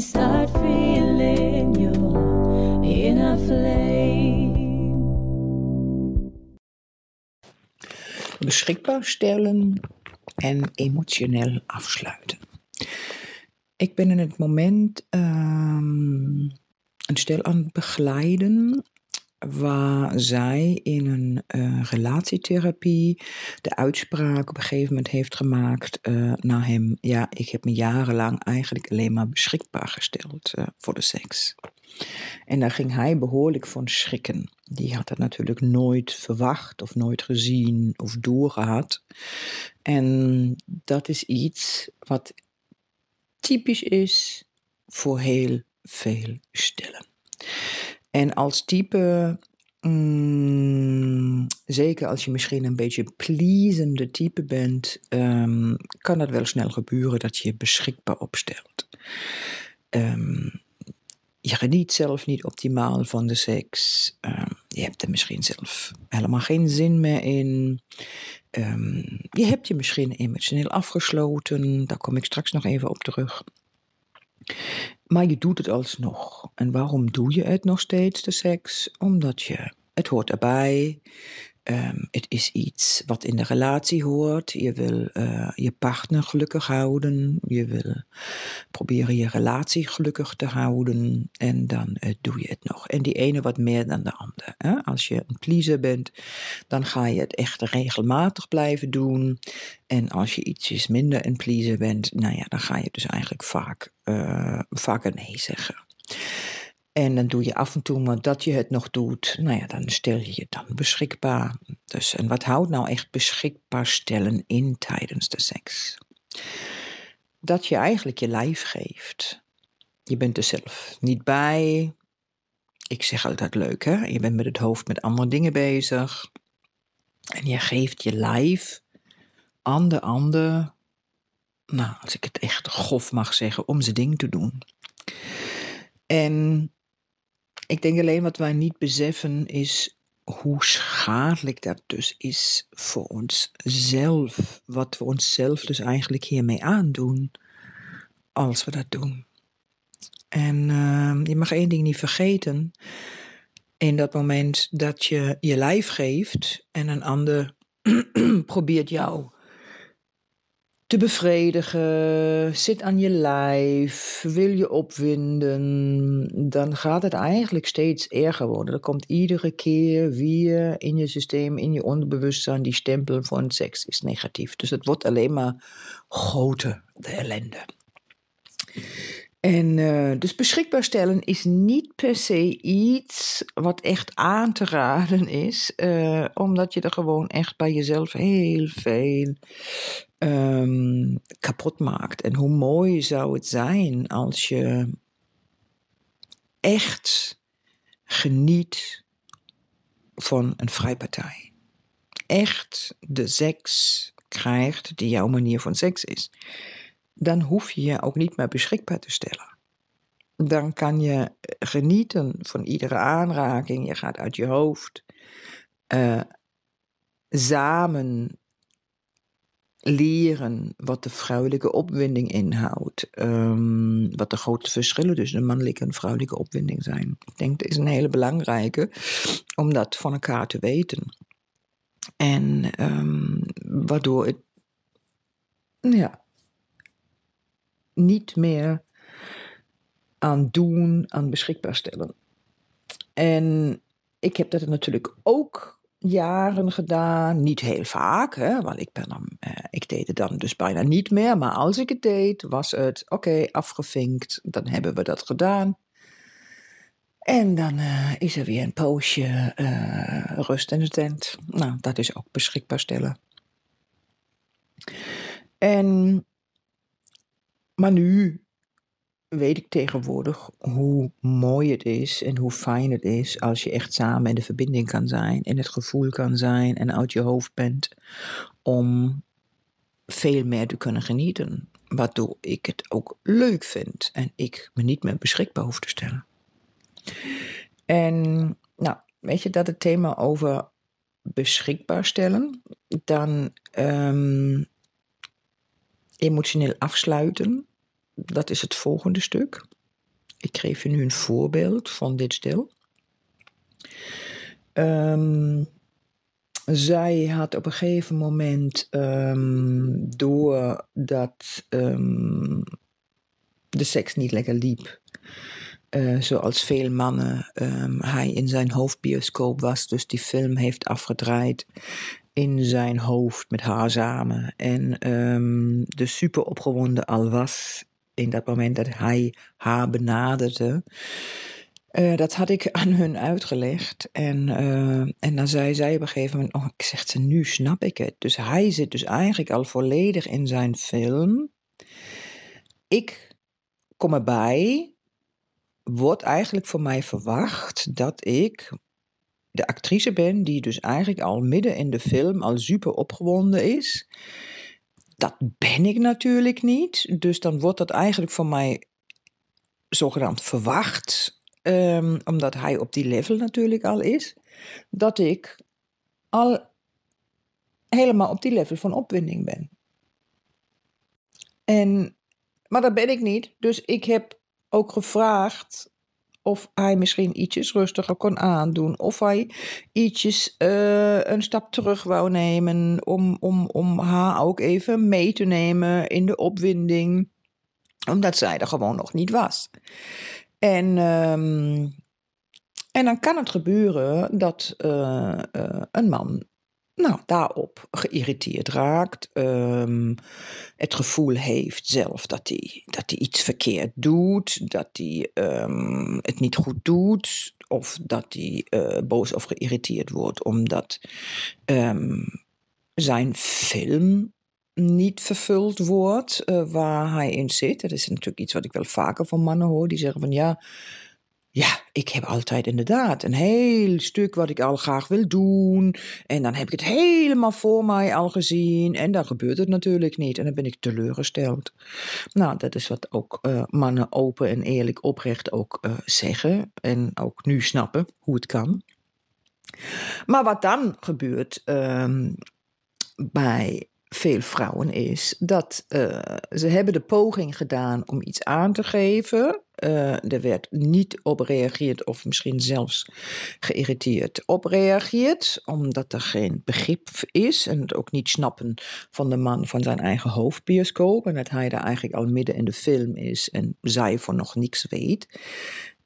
feeling your flame. beschikbaar stellen en emotioneel afsluiten. Ik ben in het moment ehm, een stel aan het begeleiden waar zij in een eh, relatietherapie de uitspraak op een gegeven moment heeft gemaakt eh, naar hem: Ja, ik heb me jarenlang eigenlijk alleen maar beschikbaar gesteld eh, voor de seks. En daar ging hij behoorlijk van schrikken. Die had dat natuurlijk nooit verwacht of nooit gezien of doorgehad. En dat is iets wat typisch is voor heel veel stellen. En als type, mm, zeker als je misschien een beetje pleasende type bent, ehm, kan het wel snel gebeuren dat je je beschikbaar opstelt. Ehm, je geniet zelf niet optimaal van de seks. Ehm, je hebt er misschien zelf helemaal geen zin meer in. je hebt je misschien emotioneel afgesloten. Daar kom ik straks nog even op terug. Maar je doet het alsnog. En waarom doe je het nog steeds, de seks? Omdat je, het hoort erbij. Ehm, het is iets wat in de relatie hoort. Je wil uh, je partner gelukkig houden. Je wil proberen je relatie gelukkig te houden. En dan uh, doe je het nog. En die ene wat meer dan de andere. Hè? Als je een pleaser bent, dan ga je het echt regelmatig blijven doen. En als je ietsjes minder een pleaser bent, nou ja, dan ga je dus eigenlijk vaak, uh, vaker nee zeggen. En dan doe je af en toe, maar dat je het nog doet, nou ja, dan stel je je dan beschikbaar. Dus, en wat houdt nou echt beschikbaar stellen in tijdens de seks? Dat je eigenlijk je lijf geeft. Je bent er zelf niet bij. Ik zeg altijd leuk, hè? Je bent met het hoofd met andere dingen bezig. En je geeft je lijf aan de ander, nou, als ik het echt grof mag zeggen, om zijn ding te doen. En ik denk alleen wat wij niet beseffen is hoe schadelijk dat dus is voor onszelf. Wat we onszelf dus eigenlijk hiermee aandoen als we dat doen. En uh, je mag één ding niet vergeten. In dat moment dat je je lijf geeft en een ander probeert jou te bevredigen, zit aan je lijf, wil je opwinden, dan gaat het eigenlijk steeds erger worden. Er komt iedere keer weer in je systeem, in je onderbewustzijn, die stempel van seks is negatief. Dus het wordt alleen maar groter, de ellende. En uh, dus beschikbaar stellen is niet per se iets wat echt aan te raden is, uh, omdat je er gewoon echt bij jezelf heel veel um, kapot maakt. En hoe mooi zou het zijn als je echt geniet van een vrijpartij. Echt de seks krijgt die jouw manier van seks is. Dan hoef je je ook niet meer beschikbaar te stellen. Dan kan je genieten van iedere aanraking. Je gaat uit je hoofd. Uh, samen leren wat de vrouwelijke opwinding inhoudt. Um, wat de grote verschillen tussen de mannelijke en vrouwelijke opwinding zijn. Ik denk dat is een hele belangrijke om dat van elkaar te weten. En um, waardoor het ja, niet meer aan doen, aan beschikbaar stellen. En ik heb dat natuurlijk ook jaren gedaan. Niet heel vaak, hè, want ik, ben dan, eh, ik deed het dan dus bijna niet meer. Maar als ik het deed, was het oké, afgevinkt. Dan hebben we dat gedaan. En dan uh, is er weer een poosje uh, rust in de tent. Nou, dat is ook beschikbaar stellen. En, maar nu weet ik tegenwoordig hoe mooi het is en hoe fijn het is als je echt samen in de verbinding kan zijn, en het gevoel kan zijn en uit je hoofd bent om veel meer te kunnen genieten. Waardoor ik het ook leuk vind en ik me niet meer beschikbaar hoef te stellen. En nou, weet je dat het thema over beschikbaar stellen, dan um, emotioneel afsluiten, dat is het volgende stuk. Ik geef je nu een voorbeeld van dit stil. Um, zij had op een gegeven moment, um, doordat um, de seks niet lekker liep, uh, zoals veel mannen, hij in zijn hoofdbioscoop was, dus die film heeft afgedraaid in zijn hoofd met haar samen. En de super opgewonden al was in dat moment dat hij haar benaderde. Uh, dat had ik aan hun uitgelegd. En, uh, en dan zei zij op een gegeven moment: Oh, ik zeg ze, nu snap ik het. Dus hij zit dus eigenlijk al volledig in zijn film. Ik kom erbij. Wordt eigenlijk voor mij verwacht dat ik de actrice ben, die dus eigenlijk al midden in de film al super opgewonden is. Dat ben ik natuurlijk niet. Dus dan wordt dat eigenlijk voor mij zogenaamd verwacht um, omdat hij op die level natuurlijk al is, dat ik al helemaal op die level van opwinding ben. En, maar dat ben ik niet. Dus ik heb ook gevraagd of hij misschien ietsjes rustiger kon aandoen. Of hij ietsjes uh, een stap terug wou nemen om, om, om haar ook even mee te nemen in de opwinding. Omdat zij er gewoon nog niet was. En, um, en dan kan het gebeuren dat uh, uh, een man nou, daarop geïrriteerd raakt. Um, het gevoel heeft zelf dat hij, dat iets verkeerd doet, dat hij um, het niet goed doet, of dat hij uh, boos of geïrriteerd wordt omdat zijn film niet vervuld wordt uh, waar hij in zit. Dat is natuurlijk iets wat ik wel vaker van mannen hoor. Die zeggen van ja, ja, ik heb altijd inderdaad een heel stuk wat ik al graag wil doen. En dan heb ik het helemaal voor mij al gezien. En dan gebeurt het natuurlijk niet. En dan ben ik teleurgesteld. Nou, dat is wat ook uh, mannen open en eerlijk oprecht ook uh, zeggen. En ook nu snappen hoe het kan. Maar wat dan gebeurt um, bij veel vrouwen is dat uh, ze hebben de poging gedaan om iets aan te geven. Uh, er werd niet op gereageerd of misschien zelfs geïrriteerd op reageerd, omdat er geen begrip is en het ook niet snappen van de man van zijn eigen hoofdbioscoop en dat hij daar eigenlijk al midden in de film is en zij voor nog niks weet.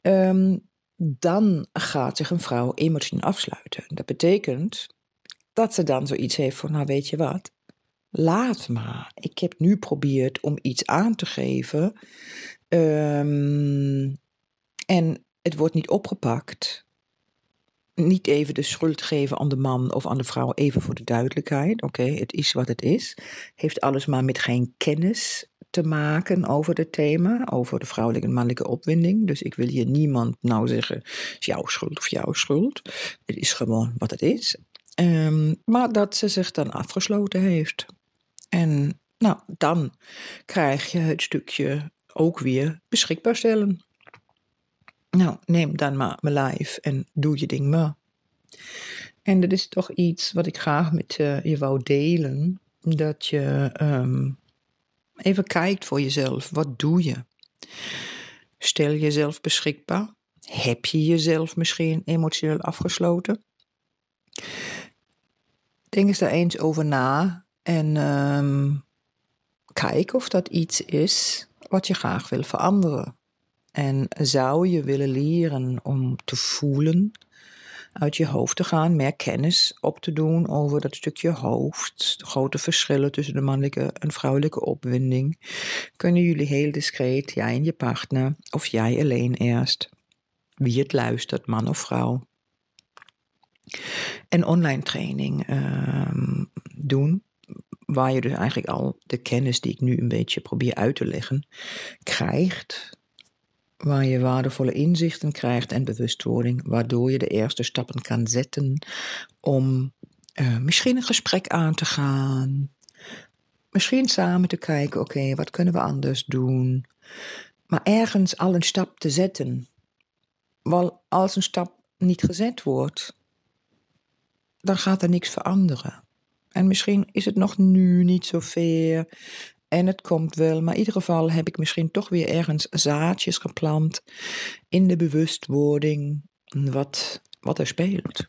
Um, dan gaat zich een vrouw emotioneel afsluiten. Dat betekent dat ze dan zoiets heeft van, nou weet je wat, laat maar. Ik heb nu geprobeerd om iets aan te geven. Um, en het wordt niet opgepakt. Niet even de schuld geven aan de man of aan de vrouw, even voor de duidelijkheid. Oké, het is wat het is. Heeft alles maar met geen kennis te maken over het thema, over de vrouwelijke en mannelijke opwinding. Dus ik wil hier niemand nou zeggen, is jouw schuld of jouw schuld. Het is gewoon wat het is. Um, maar dat ze zich dan afgesloten heeft. En nou, dan krijg je het stukje ook weer beschikbaar stellen. Nou, neem dan maar mijn live en doe je ding maar. En dat is toch iets wat ik graag met uh, je wou delen. Dat je um, even kijkt voor jezelf. Wat doe je? Stel jezelf beschikbaar. Heb je jezelf misschien emotioneel afgesloten? Denk eens daar eens over na en um, kijk of dat iets is wat je graag wil veranderen. En zou je willen leren om te voelen, uit je hoofd te gaan, meer kennis op te doen over dat stukje hoofd, de grote verschillen tussen de mannelijke en vrouwelijke opwinding, kunnen jullie heel discreet, jij en je partner, of jij alleen eerst, wie het luistert, man of vrouw, een online training um, doen waar je dus eigenlijk al de kennis die ik nu een beetje probeer uit te leggen, krijgt. waar je waardevolle inzichten krijgt en bewustwording, waardoor je de eerste stappen kan zetten om uh, misschien een gesprek aan te gaan. Misschien samen te kijken, oké, wat kunnen we anders doen? Maar ergens al een stap te zetten. Want als een stap niet gezet wordt, dan gaat er niks veranderen. En misschien is het nog nu niet zo ver en het komt wel, maar in ieder geval heb ik misschien toch weer ergens zaadjes geplant in de bewustwording wat, wat er speelt.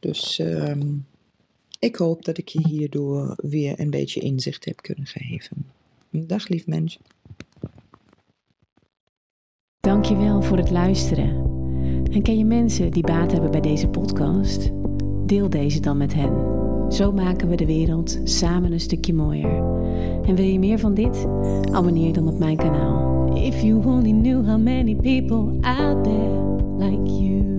Dus ehm, ik hoop dat ik je hierdoor weer een beetje inzicht heb kunnen geven. Dag lief mens. Dankjewel voor het luisteren. En ken je mensen die baat hebben bij deze podcast? Deel deze dan met hen. Zo maken we de wereld samen een stukje mooier. En wil je meer van dit? Abonneer dan op mijn kanaal. If you only knew how many people out there like you.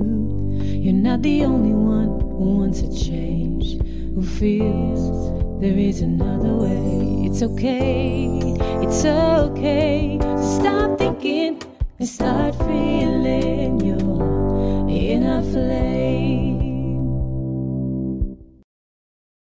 You're not the only one who wants a change. Who feels there is another way. It's okay, it's okay to stop thinking and start feeling your inner flame.